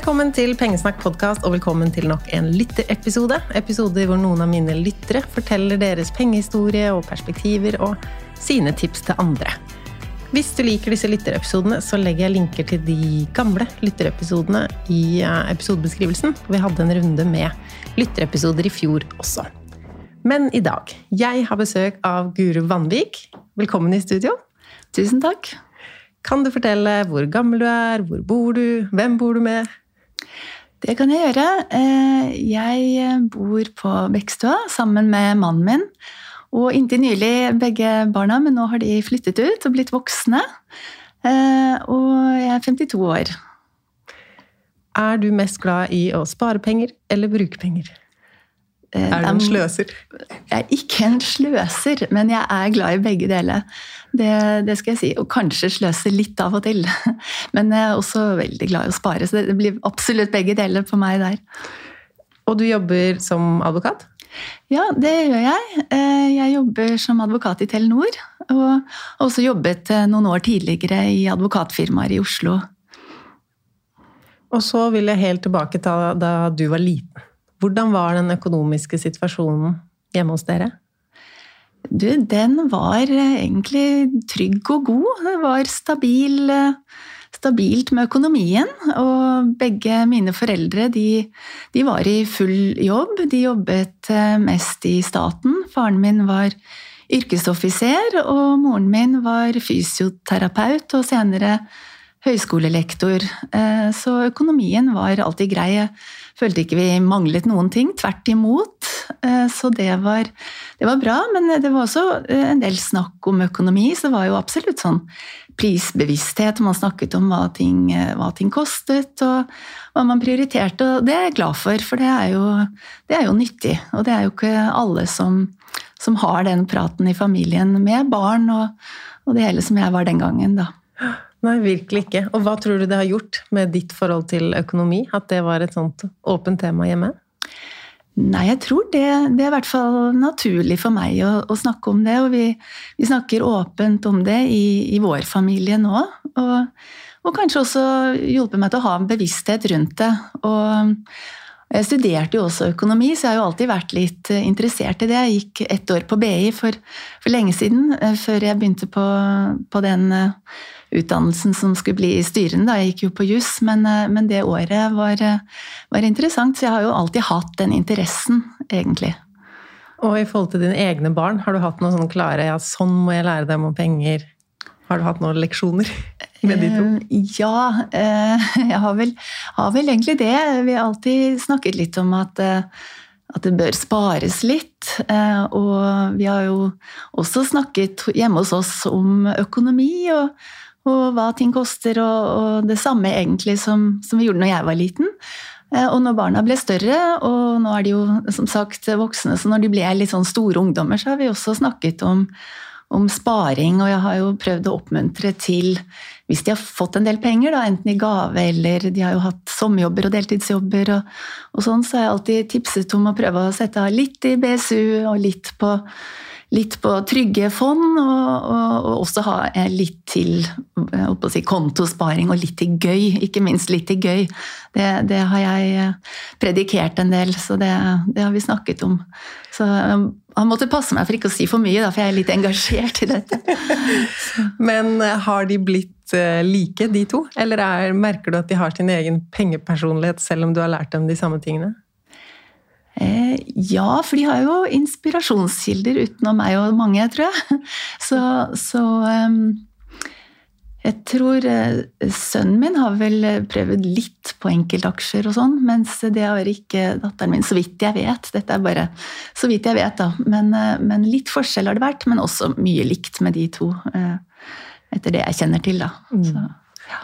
Velkommen til Pengesnakk podkast, og velkommen til nok en lytterepisode. Episoder hvor noen av mine lyttere forteller deres pengehistorie og perspektiver og sine tips til andre. Hvis du liker disse lytterepisodene, så legger jeg linker til de gamle lytterepisodene i eh, episodebeskrivelsen. Vi hadde en runde med lytterepisoder i fjor også. Men i dag Jeg har besøk av Guru Vanvik. Velkommen i studio. Tusen takk. Kan du fortelle hvor gammel du er, hvor bor du, hvem bor du med? Det kan jeg gjøre. Eh, Jeg bor på Bekkstua sammen med mannen min. Og inntil nylig begge barna, men nå har de flyttet ut og blitt voksne. Eh, Og jeg er 52 år. Er du mest glad i å spare penger eller bruke penger? Eh, Er du en sløser? Jeg er ikke en sløser, men jeg er glad i begge deler. Det, det skal jeg si. Og kanskje sløse litt av og til. Men jeg er også veldig glad i å spare, så det blir absolutt begge deler på meg der. Og du jobber som advokat? Ja, det gjør jeg. Eh, Jeg jobber som advokat i Telenor. Og har også jobbet eh, noen år tidligere i advokatfirmaer i Oslo. Og så vil jeg helt tilbake til da du var liten. Hvordan var den økonomiske situasjonen hjemme hos dere? Du, den var eh, egentlig trygg og god. Det var stabil, eh, stabilt med økonomien. Og begge mine foreldre de, de var i full jobb. De jobbet eh, mest i staten. Faren min var yrkesoffiser, og moren min var fysioterapeut og senere høyskolelektor. Så økonomien var alltid grei. Følte ikke vi manglet noen ting. Tvert imot. Eh, Så det var, det var bra, men det var også eh, en del snakk om økonomi. Så det var jo absolutt sånn prisbevissthet. Man snakket om hva ting, eh, hva ting kostet, og hva man prioriterte. Og det er jeg glad for, for det er jo, det er jo nyttig. Og det er jo ikke alle som, som har den praten i familien med barn og, og det hele som jeg var den gangen, da. Nei, virkelig ikke. Og hva tror du det har gjort med ditt forhold til økonomi? At det var et sånt åpent tema hjemme? Nei, jeg tror det, det er i hvert fall naturlig for meg å, å snakke om det. Og vi, vi snakker åpent om det i, i vår familie nå. Og, og kanskje også hjulpet meg til å ha en bevissthet rundt det. Og jeg studerte jo også økonomi, så jeg har jo alltid vært litt interessert i det. Jeg gikk ett år på BI for, for lenge siden, eh, før jeg begynte på, på den eh, utdannelsen som skulle bli styrende. Da. Jeg gikk jo på juss, men, eh, men det året var, eh, var interessant, så jeg har jo alltid hatt den interessen, egentlig. Og i forhold til dine egne barn, har du hatt noen sånne klare ja, sånn må jeg lære dem om penger? Har du hatt noen leksjoner med de to? Eh, Ja, jeg har vel, har vel egentlig det. Vi har alltid snakket litt om at, at det bør spares litt. Og vi har jo også snakket hjemme hos oss om økonomi og, og hva ting koster, og, og det samme egentlig som, som vi gjorde når jeg var liten. Eh, Og når barna ble større, og nå er de jo som sagt voksne, så når de ble litt sånn store ungdommer, så har vi også snakket om, om sparing, og jeg har jo prøvd å oppmuntre til, hvis de har fått en del penger, da, enten i gave eller de har jo hatt sommerjobber og deltidsjobber, og, og sånn, så har jeg alltid tipset om å prøve å sette av litt i BSU og litt på, litt på trygge fond, og, og, og også ha eh, litt til å si, kontosparing og litt til gøy, ikke minst litt til gøy. Det, det har jeg eh, predikert en del, så det, det har vi snakket om. Så eh, han måtte passe meg for ikke å si for mye, da, for jeg er litt engasjert i dette. Men eh, har de blitt eh, like, de to? Eller er, merker du at de har sin egen pengepersonlighet, selv om du har lært dem de samme tingene? Eh, ja, for de har jo inspirasjonskilder utenom meg og mange, tror jeg. Så, så eh, jeg tror eh, sønnen min har vel prøvd litt på enkeltaksjer og sånn, mens det har ikke datteren min, så vidt jeg vet. Dette er bare så vidt jeg vet, da. Men, eh, men litt forskjell har det vært, men også mye likt med de to. Etter det jeg kjenner til, da. Så.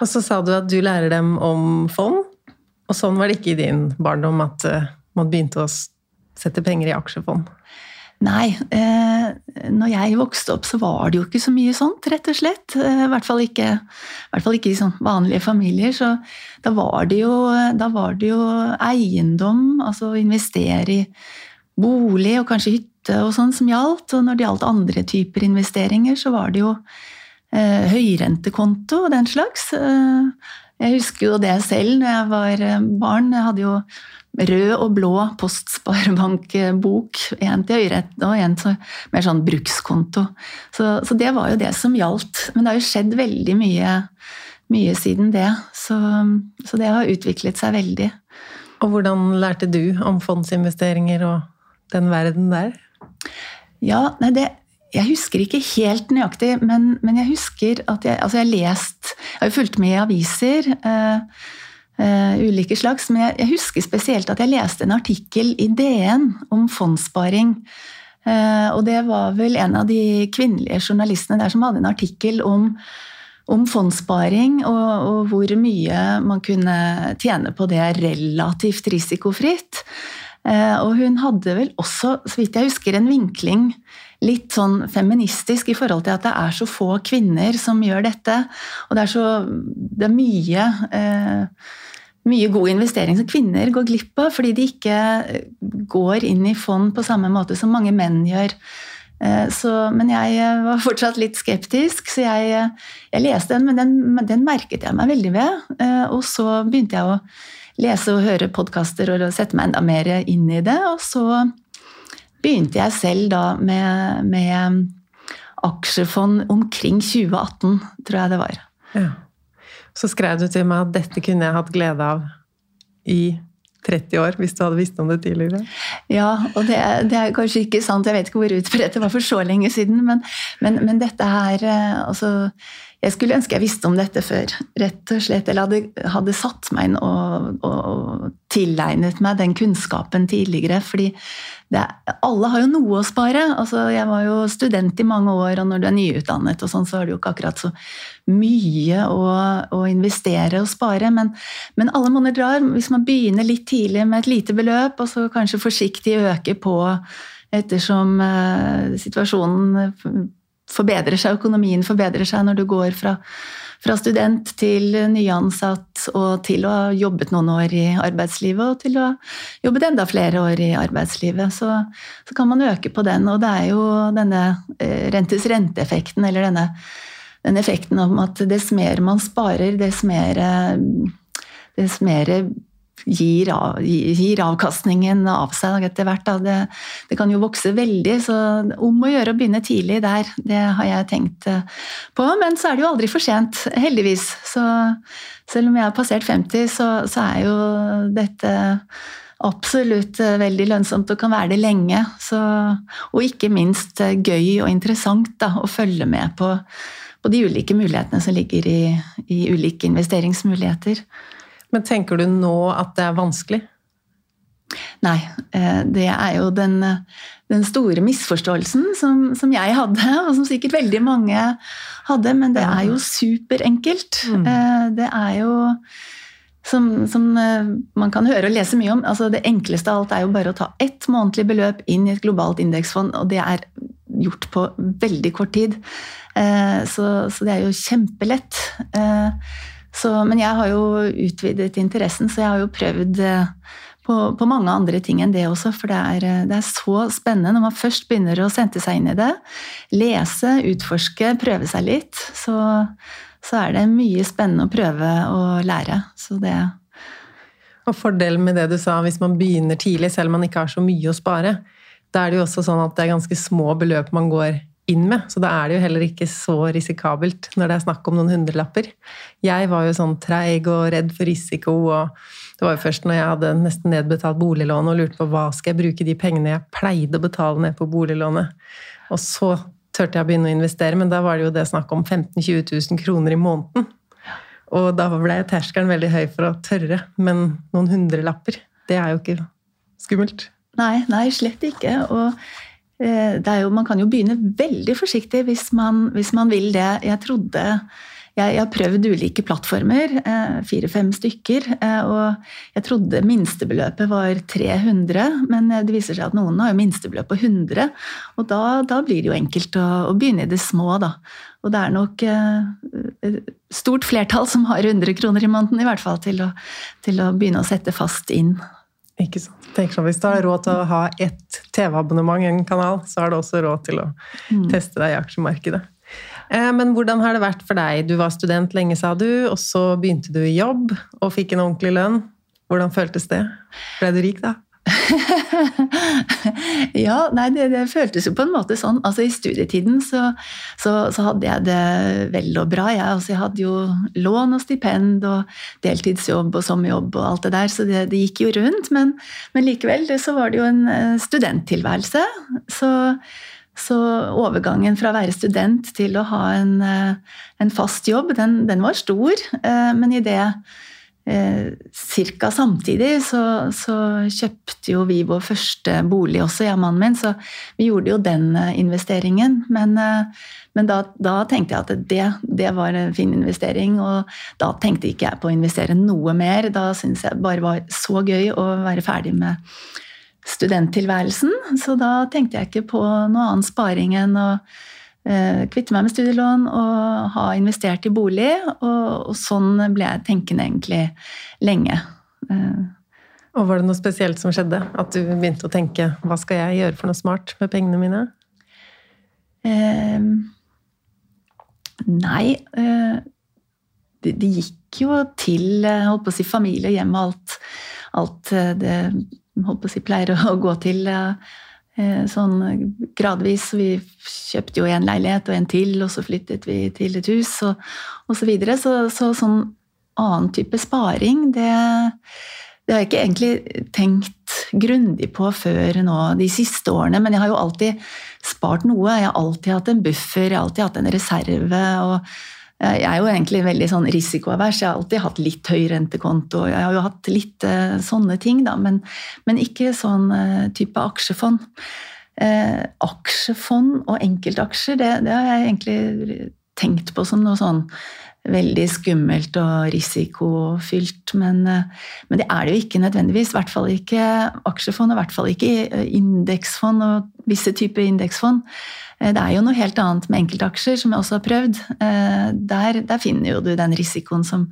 Og så sa du at du lærer dem om fond, og sånn var det ikke i din barndom at man begynte å sette penger i aksjefond. Nei, eh, når jeg vokste opp så var det jo ikke så mye sånt, rett og slett. Eh, I hvert fall ikke, hvert fall ikke i sånn vanlige familier. Så da var, jo, da var det jo eiendom, altså å investere i bolig og kanskje hytte og sånn som gjaldt. Og når det gjaldt andre typer investeringer, så var det jo eh, høyrentekonto og den slags. Eh, jeg husker jo det selv når jeg var eh, barn. Jeg hadde jo rød og blå postsparebankbok. En til øyrett og en til mer sånn brukskonto. Så, så det var jo det som gjaldt. Men det har jo skjedd veldig mye, mye siden det. Så, så det har utviklet seg veldig. Og hvordan lærte du om fondsinvesteringer og den verden der? Ja, nei, det, jeg husker ikke helt nøyaktig, men, men jeg husker at jeg, altså jeg lest Jeg har fulgt med i aviser. Eh, Uh, ulike slags, Men jeg, jeg husker spesielt at jeg leste en artikkel i DN om fondssparing. Uh, og det var vel en av de kvinnelige journalistene der som hadde en artikkel om, om fondssparing og, og hvor mye man kunne tjene på det relativt risikofritt. Uh, og hun hadde vel også, så vidt jeg husker, en vinkling litt sånn feministisk i forhold til at det er så få kvinner som gjør dette. Og det er så Det er mye eh, mye god investering som kvinner går glipp av, fordi de ikke går inn i fond på samme måte som mange menn gjør. Eh, Så, men jeg eh, var fortsatt litt skeptisk, så jeg, eh, jeg leste den, men den, den merket jeg meg veldig ved. Eh, Og så begynte jeg å lese og høre podkaster og sette meg enda mer inn i det. Og så begynte jeg selv da med, med aksjefond omkring 2018, tror jeg det var. Ja. Så skrev du til meg at dette kunne jeg hatt glede av i 30 år, hvis du hadde visst om det tidligere. Ja, og det, det er kanskje ikke sant, jeg vet ikke hvor utbredt det var for så lenge siden, men, men, men dette her eh, altså, Jeg skulle ønske jeg visste om dette før, rett og slett. Eller hadde, hadde satt meg inn og, og, tilegnet meg den kunnskapen tidligere. fordi det, alle har jo noe å spare. Altså, jeg var jo student i mange år, og når du er nyutdannet, og sånn, så har du jo ikke akkurat så mye å, å investere og spare. Men, men alle monner drar. Hvis man begynner litt tidlig med et lite beløp, og så kanskje forsiktig øker på ettersom eh, situasjonen forbedrer seg, økonomien forbedrer seg når du går fra, fra student til nyansatt og til å ha jobbet noen år i arbeidslivet og til å ha jobbet enda flere år i arbeidslivet, så, så kan man øke på den. Og det er jo denne eh, rentes renteeffekten, eller denne, den effekten om at dess mer man sparer, dess mer, eh, dess mer gir, av, gir avkastningen av seg etter hvert. Det, det kan jo vokse veldig, så om å gjøre å begynne tidlig der, det har jeg tenkt eh, på. Men så er det jo aldri for sent, heldigvis. Så selv om jeg har passert 50, så, så er jo dette absolutt eh, veldig lønnsomt og kan være det lenge. Så, og ikke minst eh, gøy og interessant da, å følge med på, på de ulike mulighetene som ligger i, i ulike investeringsmuligheter. Men tenker du nå at det er vanskelig? Nei, eh, det er jo den, den store misforståelsen som, som, jeg hadde, og som sikkert veldig mange hadde, men det er jo superenkelt. Mm. Det er jo som, som, eh, man kan høre og lese mye om. Altså det enkleste av alt er jo bare å ta ett månedlig beløp inn i et globalt indeksfond, og det er gjort på veldig kort tid. Eh, så, så det er jo kjempelett. Eh, så, men jeg har jo utvidet interessen, så jeg har jo prøvd på, på, mange andre ting enn det også, for det er, det er, så spennende når man først begynner å sende seg inn i det. Lese, utforske, prøve seg litt. Så, så er det mye spennende å prøve å lære. Så det Og fordelen med det du sa, hvis man begynner tidlig, selv om man ikke har så mye å spare, da er det jo også sånn at det er ganske små beløp man går inn med. Så da er det jo heller ikke så risikabelt når det er snakk om noen hundrelapper. Jeg var jo sånn treig og redd for risiko, og det var jo først når jeg hadde nesten nedbetalt boliglån og lurte på hva skal jeg bruke de pengene jeg pleide å betale ned på boliglånet. Og så turte jeg å begynne å investere, men da var det jo det snakk om 15 000-20 000 kroner i måneden. Og da ble terskelen veldig høy for å tørre, men noen hundrelapper, det er jo ikke skummelt. Nei, nei, slett ikke. Og jo, man kan jo begynne veldig forsiktig hvis man, hvis man vil det. Jeg trodde jeg, jeg har prøvd ulike plattformer, eh, fire-fem stykker, eh, og jeg trodde minstebeløpet var 300, men det viser seg at noen har jo minstebeløp på 100, og da, da blir det jo enkelt å, å, begynne i det små, da. Og det er nok eh, stort flertall som har 100 kroner i måneden, i hvert fall, til å, til å begynne å sette fast inn. Ikke sant. Tenk sånn, Hvis du har råd til å ha ett TV-abonnement en kanal, så har du også råd til å mm. teste deg i aksjemarkedet. Eh, men hvordan har det vært for deg? Du var student lenge, sa du, og så begynte du i jobb og fikk en ordentlig lønn. Hvordan føltes det? Ble du rik da? ja, nei, det, det, føltes jo på en måte sånn. Altså I studietiden så, så, så hadde jeg det vel og bra. Jeg, altså, jeg hadde jo lån og stipend og deltidsjobb og sommerjobb og alt det der, så det, det gikk jo rundt. Men, men likevel så var det jo en eh, studenttilværelse. Så så overgangen fra å være student til å ha en, eh, en fast jobb, den, den, var stor. Eh, men i det eh, Cirka samtidig så, så, kjøpte jo vi vår første bolig også, jeg og mannen min, så vi gjorde jo den investeringen. Men, men da, da, tenkte jeg at det, det, var en fin investering, og da tenkte ikke jeg på å investere noe mer. Da syntes jeg bare var så gøy å være ferdig med studenttilværelsen. Så da tenkte jeg ikke på noe annen sparing enn å eh, kvitte meg med studielån og ha investert i bolig. Og, og sånn ble jeg tenkende egentlig lenge. Eh. Og Var det noe spesielt som skjedde? At du begynte å tenke hva skal jeg gjøre for noe smart med pengene mine? Eh, nei eh, det, det, gikk jo til eh, holdt på å si, familie, hjem og alt, alt eh, det holdt på å si, pleier å gå til eh, sånn gradvis. Vi kjøpte jo en leilighet og en til, og så flyttet vi til et hus og osv. Så, videre. så Så sånn annen type sparing, det, det har jeg ikke egentlig tenkt grundig på før nå de siste årene, men jeg har jo alltid spart noe. Jeg har alltid hatt en buffer, jeg har alltid hatt en reserve. og jeg er jo egentlig veldig sånn risikoavers. Jeg har alltid hatt litt høy rentekonto. Jeg har jo hatt litt uh, sånne ting, da, men, men ikke sånn uh, type aksjefond. Uh, aksjefond og enkeltaksjer, det, det, har jeg egentlig tenkt på som noe sånn veldig skummelt og risikofylt. Men, men det er det jo ikke nødvendigvis. I hvert fall ikke aksjefond, og i hvert fall ikke indeksfond og visse typer indeksfond. Eh, det er jo noe helt annet med enkeltaksjer, som jeg også har prøvd. Eh, der, der finner jo du den risikoen som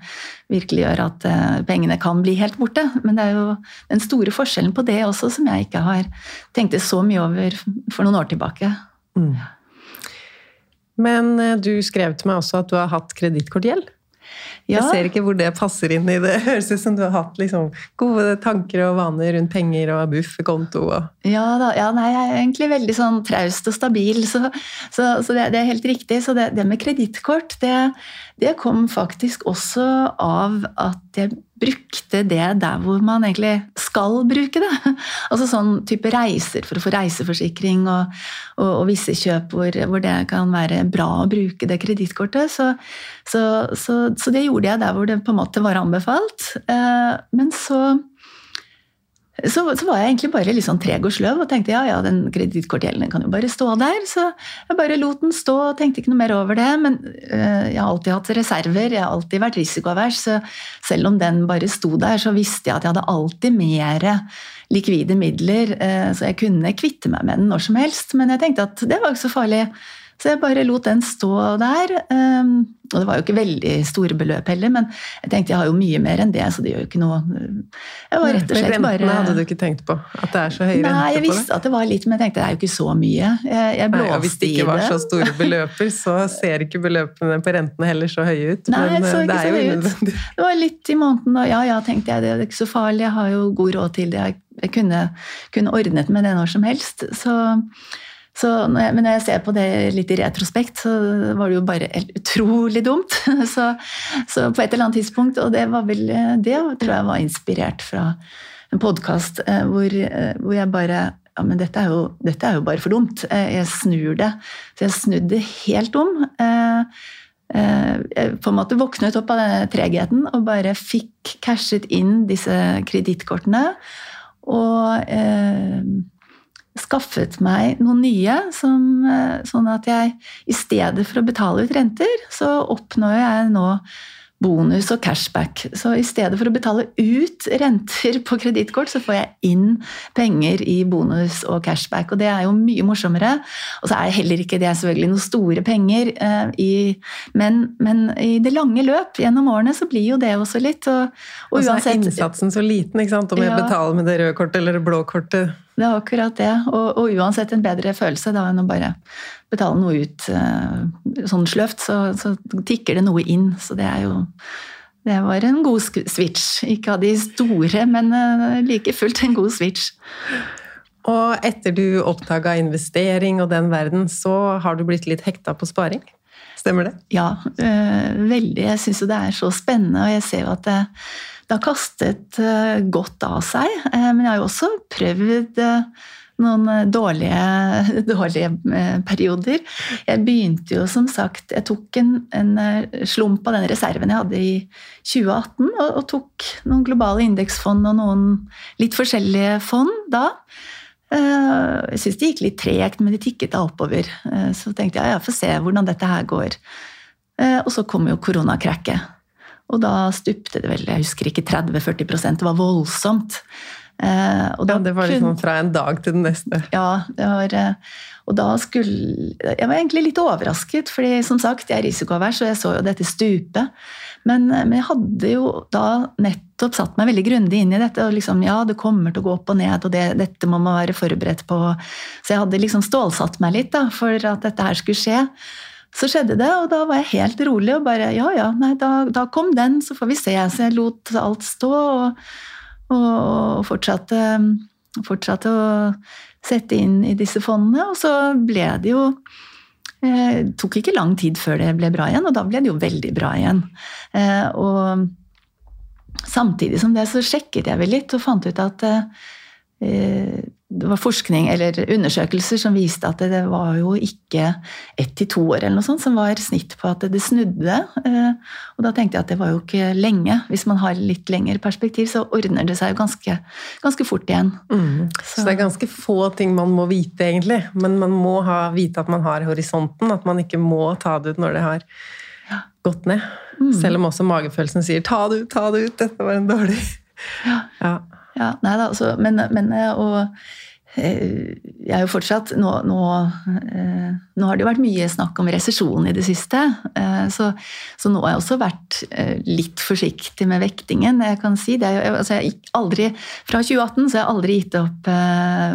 virkelig gjør at eh, pengene kan bli helt borte. Men det er jo den store forskjellen på det også som jeg ikke har tenkt så mye over for noen år tilbake. Mm. Men du skrev til meg også at du har hatt kredittkortgjeld? Ja. Jeg ser ikke hvor det passer inn i det. Høres ut som du har hatt liksom, gode tanker og vaner rundt penger og bufferkonto. Og... Ja, da, ja, nei, jeg er egentlig veldig sånn traust og stabil, så, så, så det, det, er helt riktig. Så det, det med kredittkort, det, det, kom faktisk også av at jeg brukte det der hvor man egentlig skal bruke det. Altså sånn type reiser for å få reiseforsikring og, og, og visse kjøp hvor, hvor, det kan være bra å bruke det kredittkortet. Så, så, så, så, det gjorde jeg der hvor det på en måte var anbefalt. Eh, men så så, så, var jeg egentlig bare litt sånn treg og sløv og tenkte ja, ja, den kredittkortgjelden kan jo bare stå der. Så jeg bare lot den stå og tenkte ikke noe mer over det. Men øh, jeg har alltid hatt reserver, jeg har alltid vært risikoavers. Så selv om den bare sto der, så visste jeg at jeg hadde alltid mer likvide midler, øh, så jeg kunne kvitte meg med den når som helst. Men jeg tenkte at det var ikke så farlig. Så jeg bare lot den stå der. Ehm, og det var jo ikke veldig store beløp heller, men jeg tenkte jeg har jo mye mer enn det, så det gjør jo ikke noe. Jeg var rett og slett bare Rentene hadde du ikke tenkt på? At det er så høy rente på det? Nei, jeg visste at det var litt, men jeg tenkte det er jo ikke så mye. Jeg, jeg Nei, og hvis det ikke var så store beløper, så ser ikke beløpene på rentene heller så høye ut. Nei, men så eh, ikke det er jo unødvendig. Det var litt i måneden, og ja ja, tenkte jeg, det er ikke så farlig, jeg har jo god råd til det. Jeg kunne, kunne ordnet med det når som helst. Så så når jeg, men når jeg ser på det litt i retrospekt, så var det jo bare utrolig dumt. Så, så, på et eller annet tidspunkt, og det var vel det tror jeg var inspirert fra en podkast eh, hvor, eh, hvor, jeg bare ja, men dette er, jo, dette er jo bare for dumt. Eh, jeg snur det. Så jeg snudde helt om. Jeg på en måte våknet opp av denne tregheten og bare fikk cashet inn disse kredittkortene. Og skaffet meg noen nye, som, eh, sånn at jeg i stedet for å betale ut renter, så oppnår jeg nå bonus og cashback. Så i stedet for å betale ut renter på kredittkort, så får jeg inn penger i bonus og cashback. Og det er jo mye morsommere. Og så er heller ikke det selvfølgelig noen store penger, eh, i, men, men, i det lange løp gjennom årene så blir jo det også litt. Og, og, og så er innsatsen så liten, ikke sant? om jeg ja, betaler med det røde kortet eller det blå kortet. Det er akkurat det. Og, og, uansett en bedre følelse da enn å bare betale noe ut uh, sånn sløvt, så, så, tikker det noe inn. Så det er jo Det var en god switch. Ikke av de store, men uh, like fullt en god switch. Og etter du oppdaga investering og den verden, så har du blitt litt hekta på sparing? Stemmer det? Ja, øh, veldig. Jeg syns jo det er så spennende, og jeg ser jo at det, det har kastet godt av seg. Men jeg har jo også prøvd noen eh, dårlige, dårlige, eh, perioder. Jeg begynte jo som sagt Jeg tok en, en, eh, slump av den reserven jeg hadde i 2018, og, og tok noen globale indeksfond og noen litt forskjellige fond da. Jeg syns det gikk litt tregt, men det tikket da oppover. Så tenkte jeg ja, får se hvordan dette her går. Og så kom jo koronakrakket. Og da stupte det vel, jeg husker ikke 30-40% det var voldsomt. Eh, ja, det var liksom fra en dag til den neste? Ja. det var... Eh, og da skulle Jeg var egentlig litt overrasket, fordi som sagt, jeg er risikoavers, og jeg så jo dette stupe. Men, eh, men, jeg hadde jo da nettopp satt meg veldig grundig inn i dette. og liksom, Ja, det kommer til å gå opp og ned, og det, dette må man være forberedt på. Så jeg hadde liksom stålsatt meg litt da, for at dette her skulle skje. Så skjedde det, og da var jeg helt rolig og bare Ja, ja, nei, da, da kom den, så får vi se. Så jeg lot alt stå. og og fortsatte, fortsatte å sette inn i disse fondene. Og så ble det jo eh, tok ikke lang tid før det ble bra igjen, og da ble det jo veldig bra igjen. Eh, og samtidig som det så sjekket jeg vel litt og fant ut at eh, det var forskning eller undersøkelser som viste at det var jo ikke ett til to år eller noe sånt som var snitt på at det snudde. Eh, og da tenkte jeg at det var jo ikke lenge. Hvis man har litt lengre perspektiv, så ordner det seg jo ganske, ganske fort igjen. Mm. Så. så. det er ganske få ting man må vite, egentlig. Men man må ha, vite at man har horisonten. At man ikke må ta det ut når det har gått ned. Mm. Selv om også magefølelsen sier 'ta det ut, ta det ut', dette var en dårlig Ja. ja. Ja nei da, altså, men, men og Eh, jeg er jo fortsatt nå, nå, eh, nå, har det jo vært mye snakk om resesjon i det siste. Eh, så, så, nå har jeg også vært litt forsiktig med vektingen. Jeg kan si det, altså jeg aldri, Fra 2018 så har jeg aldri gitt opp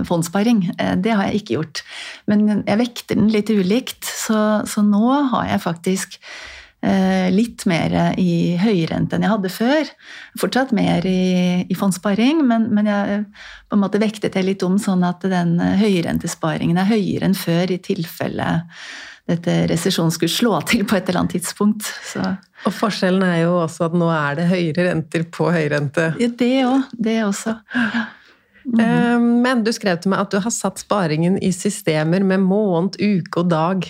fondssparing. Det har jeg ikke gjort. Men jeg vekter den litt ulikt, så, så nå har jeg faktisk Eh, litt mer i høyrente enn jeg hadde før. Fortsatt mer i, i fondssparing, men, men, jeg på en måte vektet det litt om sånn at den høyrentesparingen er høyere enn før i tilfelle dette resesjonen skulle slå til på et eller annet tidspunkt. Så. Og forskjellen er jo også at nå er det høyere renter på høyrente. Ja, det òg. Det også. Ja. Mm. Men du skrev til meg at du har satt sparingen i systemer med måned, uke og dag.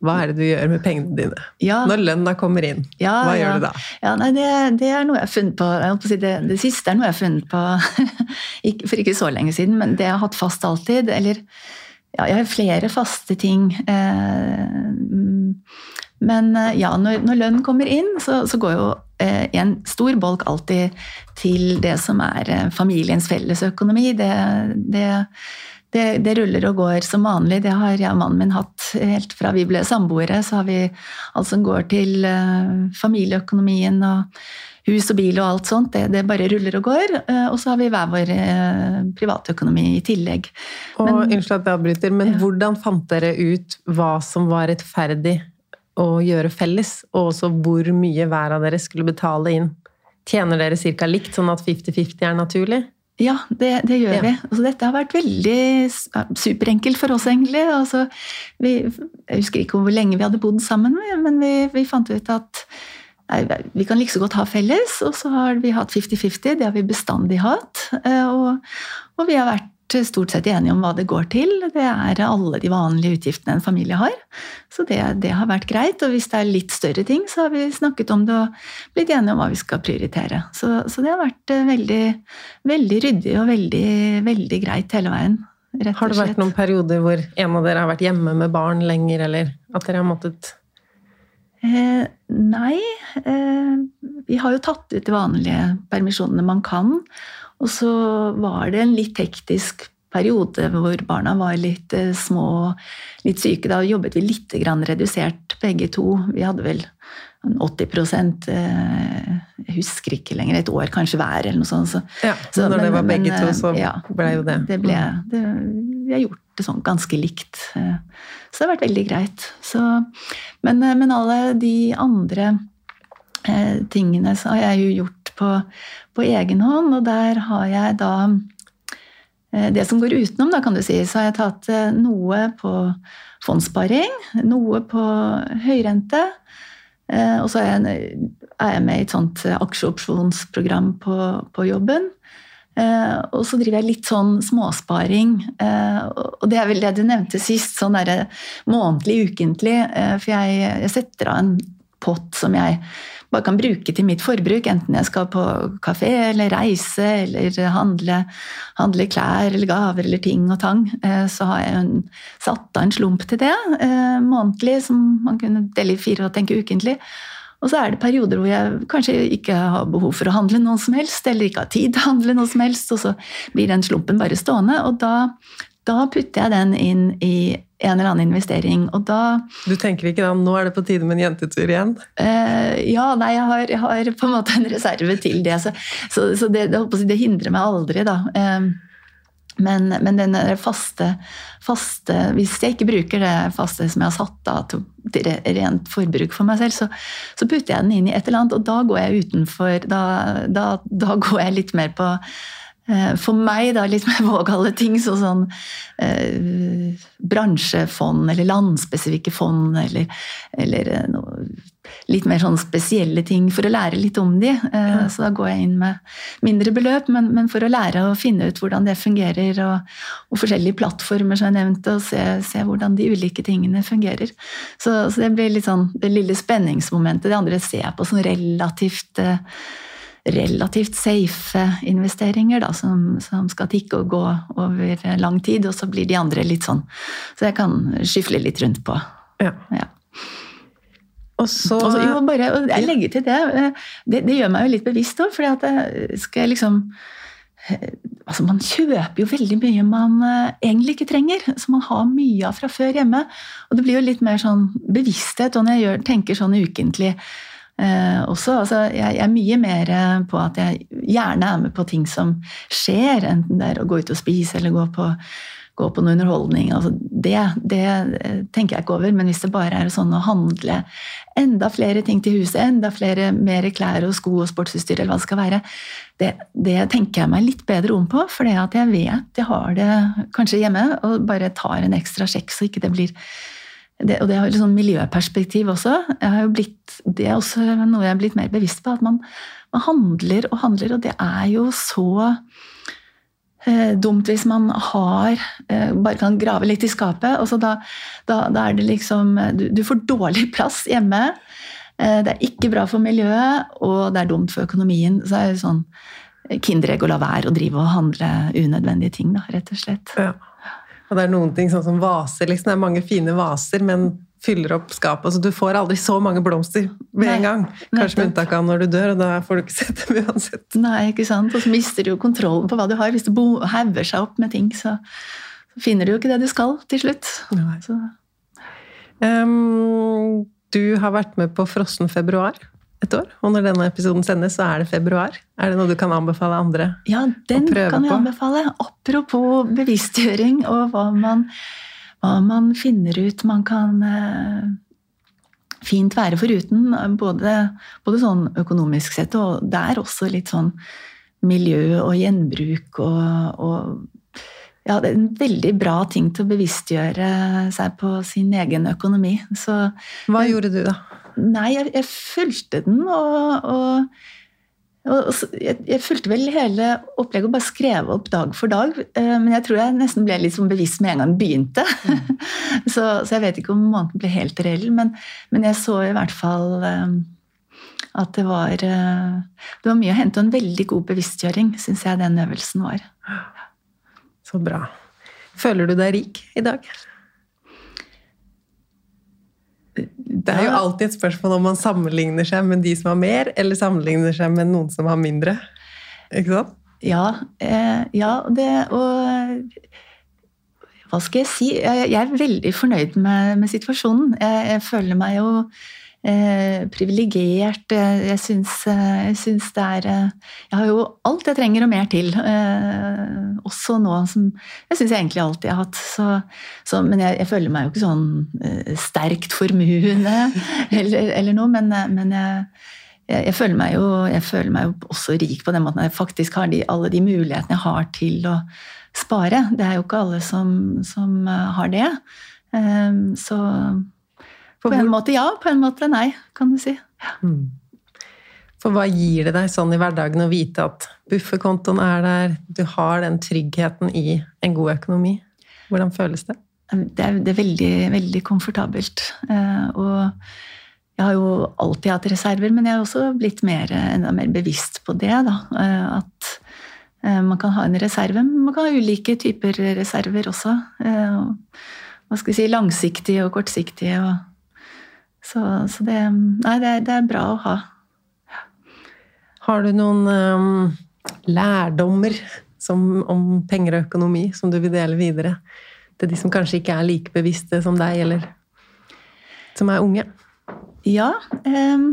Hva er det du gjør med pengene dine? Ja. Når lønna kommer inn, ja, hva ja. gjør du da? Ja, nei, det, det, er noe jeg har funnet på, si det, det, siste er noe jeg har funnet på for ikke så lenge siden, men det jeg har hatt fast alltid. Eller ja, jeg har flere faste ting. Eh, men ja, når, når lønnen kommer inn, så, så går jo eh, en stor bolk alltid til det som er eh, familiens fellesøkonomi. Det, det det, det, ruller og går som vanlig. Det har jeg og mannen min hatt helt fra vi ble samboere. Så har vi alt som går til uh, familieøkonomien og hus og bil og alt sånt. Det, det bare ruller og går. Uh, og så har vi hver vår uh, privatøkonomi i tillegg. Og, men, Unnskyld at jeg avbryter, men ja. hvordan fant dere ut hva som var rettferdig å gjøre felles, og også hvor mye hver av dere skulle betale inn? Tjener dere ca. likt, sånn at 50-50 er naturlig? Ja, det, det gjør ja. vi. Altså, dette har vært veldig superenkelt for oss, egentlig. Altså, vi, jeg husker ikke hvor lenge vi hadde bodd sammen, men vi, vi fant ut at nei, vi kan like så godt ha felles, og så har vi hatt 50-50. Det har vi bestandig hatt. Eh, og, og vi har vært stort sett enige om hva det går til. Det er alle de vanlige utgiftene en familie har. Så det, det, har vært greit. Og hvis det er litt større ting, så har vi snakket om det og blitt enige om hva vi skal prioritere. Så, så det har vært eh, veldig, veldig ryddig og veldig, veldig greit hele veien. Har det vært noen perioder hvor en av dere har vært hjemme med barn lenger, eller at dere har måttet Eh, nei. Eh, vi har jo tatt ut de vanlige permisjonene man kan. Og så var det en litt hektisk periode hvor barna var litt små små, litt syke. Da jobbet vi litt redusert begge to. Vi hadde vel 80 eh, Jeg husker ikke lenger. Et år kanskje hver, eller noe sånt. Så, ja, så når men, det var begge men, to, så ja, ble jo det. det, ble, det vi har gjort det sånn ganske likt. Eh, så det har vært veldig greit. Så, men, men, alle de andre eh, tingene så har jeg jo gjort på, på egen hånd. Og der har jeg da eh, det som går utenom, da, kan du si, så har jeg tatt eh, noe på fondssparing, noe på høyrente. Eh, og så er jeg, med i et sånt aksjeopsjonsprogram på, på jobben. Og så driver jeg litt sånn småsparing. Og det er vel det du nevnte sist, sånn derre månedlig, ukentlig. For jeg, jeg setter av en pott som jeg bare kan bruke til mitt forbruk, enten jeg skal på kafé eller reise eller handle, handle klær eller gaver eller ting og tang. Eh, så har jeg en, satt av en slump til det eh, månedlig, som man kunne dele i fire og tenke ukentlig. Og så er det perioder hvor jeg kanskje ikke har behov for å handle noe som helst, eller ikke har tid til å handle noe som helst, og så blir den slumpen bare stående. Og da, da putter jeg den inn i en eller annen investering. Og da Du tenker ikke da nå er det på tide med en jentetur igjen? Uh, ja, nei, jeg har, jeg har, på en måte en reserve til det. Så, så, så det, det, det, hindrer meg aldri, da. Uh, men, men den faste, faste, Hvis jeg ikke bruker det faste som jeg har satt av til, rent forbruk for meg selv, så, så, putter jeg den inn i et eller annet, og da går jeg utenfor Da, da, da går jeg litt mer på for meg, da, litt mer vågale ting, så sånn eh, bransjefond eller landspesifikke fond, eller, eller eh, noe, litt mer sånn spesielle ting for å lære litt om de. Eh, ja. Så da går jeg inn med mindre beløp, men, men, for å lære å finne ut hvordan det fungerer, og, og forskjellige plattformer som jeg nevnte, og se, se, hvordan de ulike tingene fungerer. Så, så, det blir litt sånn det lille spenningsmomentet. Det andre ser jeg på som relativt eh, relativt safe investeringer da, som, som, skal tikke og gå over lang tid, og så blir de andre litt sånn Så jeg kan skyfle litt rundt på. Ja. ja. Og så Også, Jo, bare jeg legger til det. Det, det gjør meg jo litt bevisst òg, for skal jeg liksom Altså, man kjøper jo veldig mye man egentlig ikke trenger, som man har mye av fra før hjemme. Og det blir jo litt mer sånn bevissthet. Og når jeg gjør, tenker sånn ukentlig eh, også. Altså, jeg, jeg, er mye mer på at jeg gjerne er med på ting som skjer, enten det er å gå ut og spise eller gå på, gå på noe underholdning. Altså, det, det, tenker jeg ikke over, men hvis det bare er sånn å handle enda flere ting til huset, enda flere mer klær og sko og sportsutstyr, eller hva det skal være, det, det tenker jeg meg litt bedre om på, for jeg vet jeg har det kanskje hjemme, og bare tar en ekstra sjekk så ikke det blir det, og det har et sånn miljøperspektiv også. Jo blitt, det er også noe jeg er blitt mer bevisst på. At man, man handler og handler, og det er jo så eh, dumt hvis man har eh, Bare kan grave litt i skapet. og så da, da, da er det liksom du, du, får dårlig plass hjemme. Eh, det er ikke bra for miljøet, og det er dumt for økonomien. Så er det sånn kinderegg å la være å drive og handle unødvendige ting, da, rett og slett. Ja. Og det er noen ting sånn som vaser, liksom. Det er mange fine vaser, men fyller opp skapet. Så du får aldri så mange blomster ved en gang. Kanskje med unntak av når du dør, og da får du ikke sett dem uansett. Nei, ikke sant. Og så mister du jo kontrollen på hva du har. Hvis det hauger seg opp med ting, så, så, finner du jo ikke det du skal til slutt. Um, du har vært med på Frossen februar et år. Og når denne episoden sendes, så er det februar. Er det noe du kan anbefale andre ja, den å prøve kan jeg anbefale. Apropos bevisstgjøring og hva man, hva man finner ut man kan eh, fint være foruten. Både, både sånn økonomisk sett, og det er også litt sånn miljø og gjenbruk og, og ja, det er en veldig bra ting til å bevisstgjøre seg på sin egen økonomi. Så, Hva gjorde du, da? Nei, jeg, jeg fulgte den, og, og, og jeg, jeg, fulgte vel hele opplegget og bare skrev opp dag for dag. Eh, men jeg tror jeg nesten ble litt sånn bevisst med en gang den begynte. Mm. så, så, jeg vet ikke om måneden ble helt reell, men, men jeg så i hvert fall um, at det var, uh, det var mye å hente, og en veldig god bevisstgjøring, syns jeg den øvelsen var. Så bra. Føler du deg rik i dag? Det er jo alltid et spørsmål om man sammenligner seg med de som har mer, eller sammenligner seg med noen som har mindre. Ikke sant? Ja, eh, ja det Og hva skal jeg si? Jeg, er veldig fornøyd med, med situasjonen. Jeg, jeg, føler meg jo eh, privilegert. Eh, jeg syns, det er eh, Jeg har jo alt jeg trenger og mer til. Eh, også nå som Jeg syns jeg egentlig alltid har hatt. Så, så, men jeg, jeg, føler meg jo ikke sånn eh, sterkt formuende eller, eller, noe, men, men jeg, jeg, føler meg jo, jeg føler meg jo også rik på den måten jeg faktisk har de, alle de mulighetene jeg har til å spare. Det er jo ikke alle som, som har det. Så på en måte ja, på en måte nei, kan du si. Ja. Mm. For hva gir det deg sånn i hverdagen å vite at bufferkontoen er der, du har den tryggheten i en god økonomi? Hvordan føles det? Det er, det er veldig, veldig komfortabelt. Eh, og jeg har jo alltid hatt reserver, men jeg har også blitt mer, enda mer bevisst på det. Da. Eh, at eh, man kan ha en reserve, men man kan ha ulike typer reserver også. Hva skal vi si, langsiktige og kortsiktige. og så, så det, nei, det, det, er bra å ha. Har du noen um, lærdommer som, om penger og økonomi som du vil dele videre til de som kanskje ikke er like bevisste som deg, eller som er unge? Ja. Um,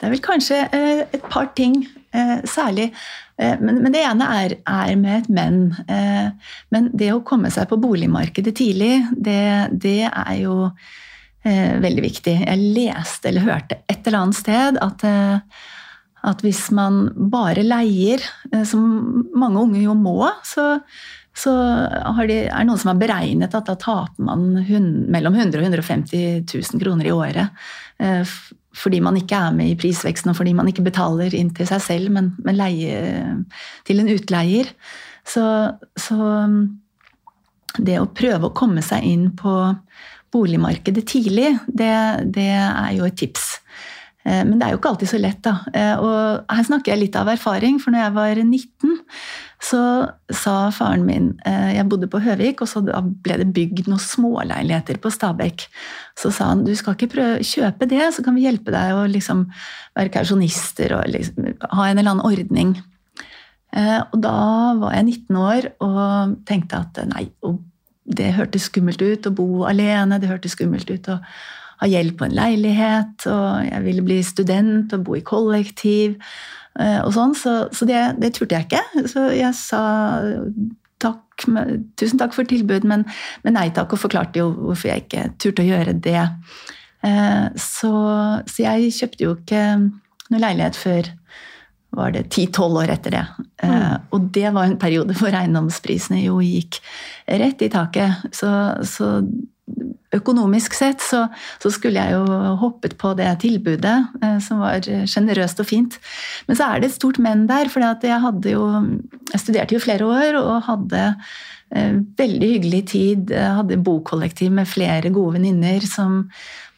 det er vel kanskje uh, et par ting uh, særlig. Uh, men, men, det ene er, er med et men. men det å komme seg på boligmarkedet tidlig, det, det er jo eh, veldig viktig. Jeg leste eller hørte et eller annet sted at, eh, at hvis man bare leier, eh, som mange unge jo må, så, så de, er det noen som har beregnet at da taper man hun, mellom 100 og 150 000 kroner i året. Eh, fordi man ikke er med i prisveksten, og fordi man ikke betaler inn til seg selv, men, men leier til en utleier. Så, så det å prøve å komme seg inn på boligmarkedet tidlig, det, det er jo et tips. Eh, men det er jo ikke alltid så lett, da. Eh, og her snakker jeg litt av erfaring, for når jeg var 19, så sa faren min eh, Jeg bodde på Høvik, og så ble det bygd noen småleiligheter på Stabekk. Så sa han du skal ikke prøve kjøpe det, så kan vi hjelpe deg å liksom være kausjonister og liksom, ha en eller annen ordning. Og da var jeg 19 år og tenkte at nei, å det hørtes skummelt ut å bo alene, det hørtes skummelt ut å ha gjeld på en leilighet, og jeg ville bli student og bo i kollektiv eh, og sånn, så, så det, det, turte jeg ikke. Så jeg sa takk, tusen takk for tilbud, men, men, nei takk, og forklarte jo hvorfor jeg ikke turte å gjøre det. Eh, så, så jeg kjøpte jo ikke noe leilighet før var det ti-tolv år etter det. Mm. Uh, og det var en periode hvor eiendomsprisene jo gikk rett i taket. Så, så økonomisk sett så, så, skulle jeg jo hoppet på det tilbudet, eh, som var sjenerøst og fint. Men så er det et stort men der, for jeg hadde jo Jeg studerte jo flere år og hadde eh, veldig hyggelig tid. Jeg hadde bokollektiv med flere gode venninner som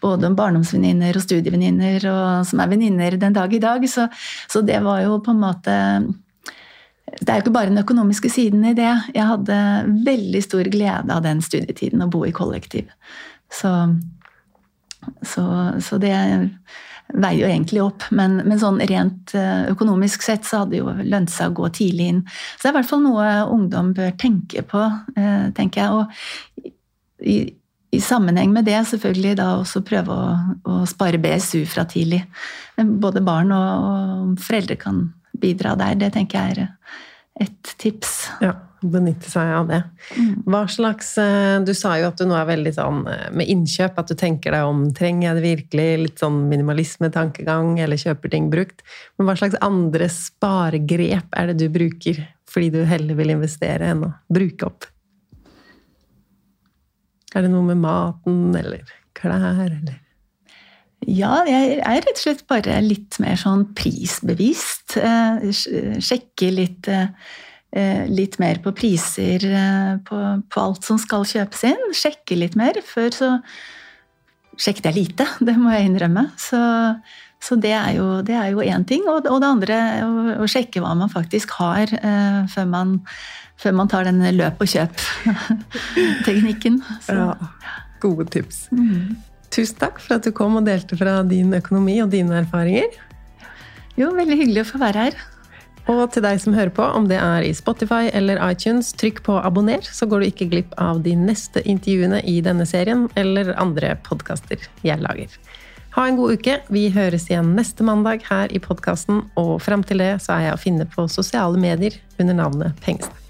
både om barndomsvenninner og studievenninner, som er venninner den dag i dag. Så, så det var jo på en måte det er jo ikke bare den økonomiske siden i det. Jeg hadde veldig stor glede av den studietiden, å bo i kollektiv. Så, så, så det veier jo egentlig opp. Men, men, sånn rent eh, økonomisk sett så hadde det jo lønt seg å gå tidlig inn. Så det er i hvert fall noe ungdom bør tenke på, eh, tenker jeg. Og i, i sammenheng med det selvfølgelig da også prøve å, å spare BSU fra tidlig. Både barn og, og foreldre kan bidra der. Det tenker jeg er et tips. Ja, benytte seg av det. Mm. Hva slags eh, Du sa jo at du nå er veldig sånn eh, med innkjøp, at du tenker deg om. Trenger jeg det virkelig? Litt sånn minimalismetankegang, eller kjøper ting brukt. Men hva slags andre sparegrep er det du bruker fordi du heller vil investere enn å bruke opp? Er det noe med maten eller klær, eller ja, jeg er rett og slett bare litt mer sånn prisbevisst. Sjekker sjekke litt, eh, litt mer på priser eh, på, på, alt som skal kjøpes inn. Sjekke litt mer. Før så sjekket jeg lite, det må jeg innrømme. Så, så det er jo én ting. Og, og, det andre å, å, sjekke hva man faktisk har før man, før man tar den løp og kjøp-teknikken. Ja, gode tips. Mm. Tusen takk for at du kom og delte fra din økonomi og dine erfaringer. Jo, veldig hyggelig å få være her. Og til deg som hører på, om det er i Spotify eller iTunes, trykk på abonner, så går du ikke glipp av de neste intervjuene i denne serien eller andre podkaster jeg lager. Ha en god uke. Vi høres igjen neste mandag her i podkasten, og fram til det så er jeg å finne på sosiale medier under navnet Pengesnakk.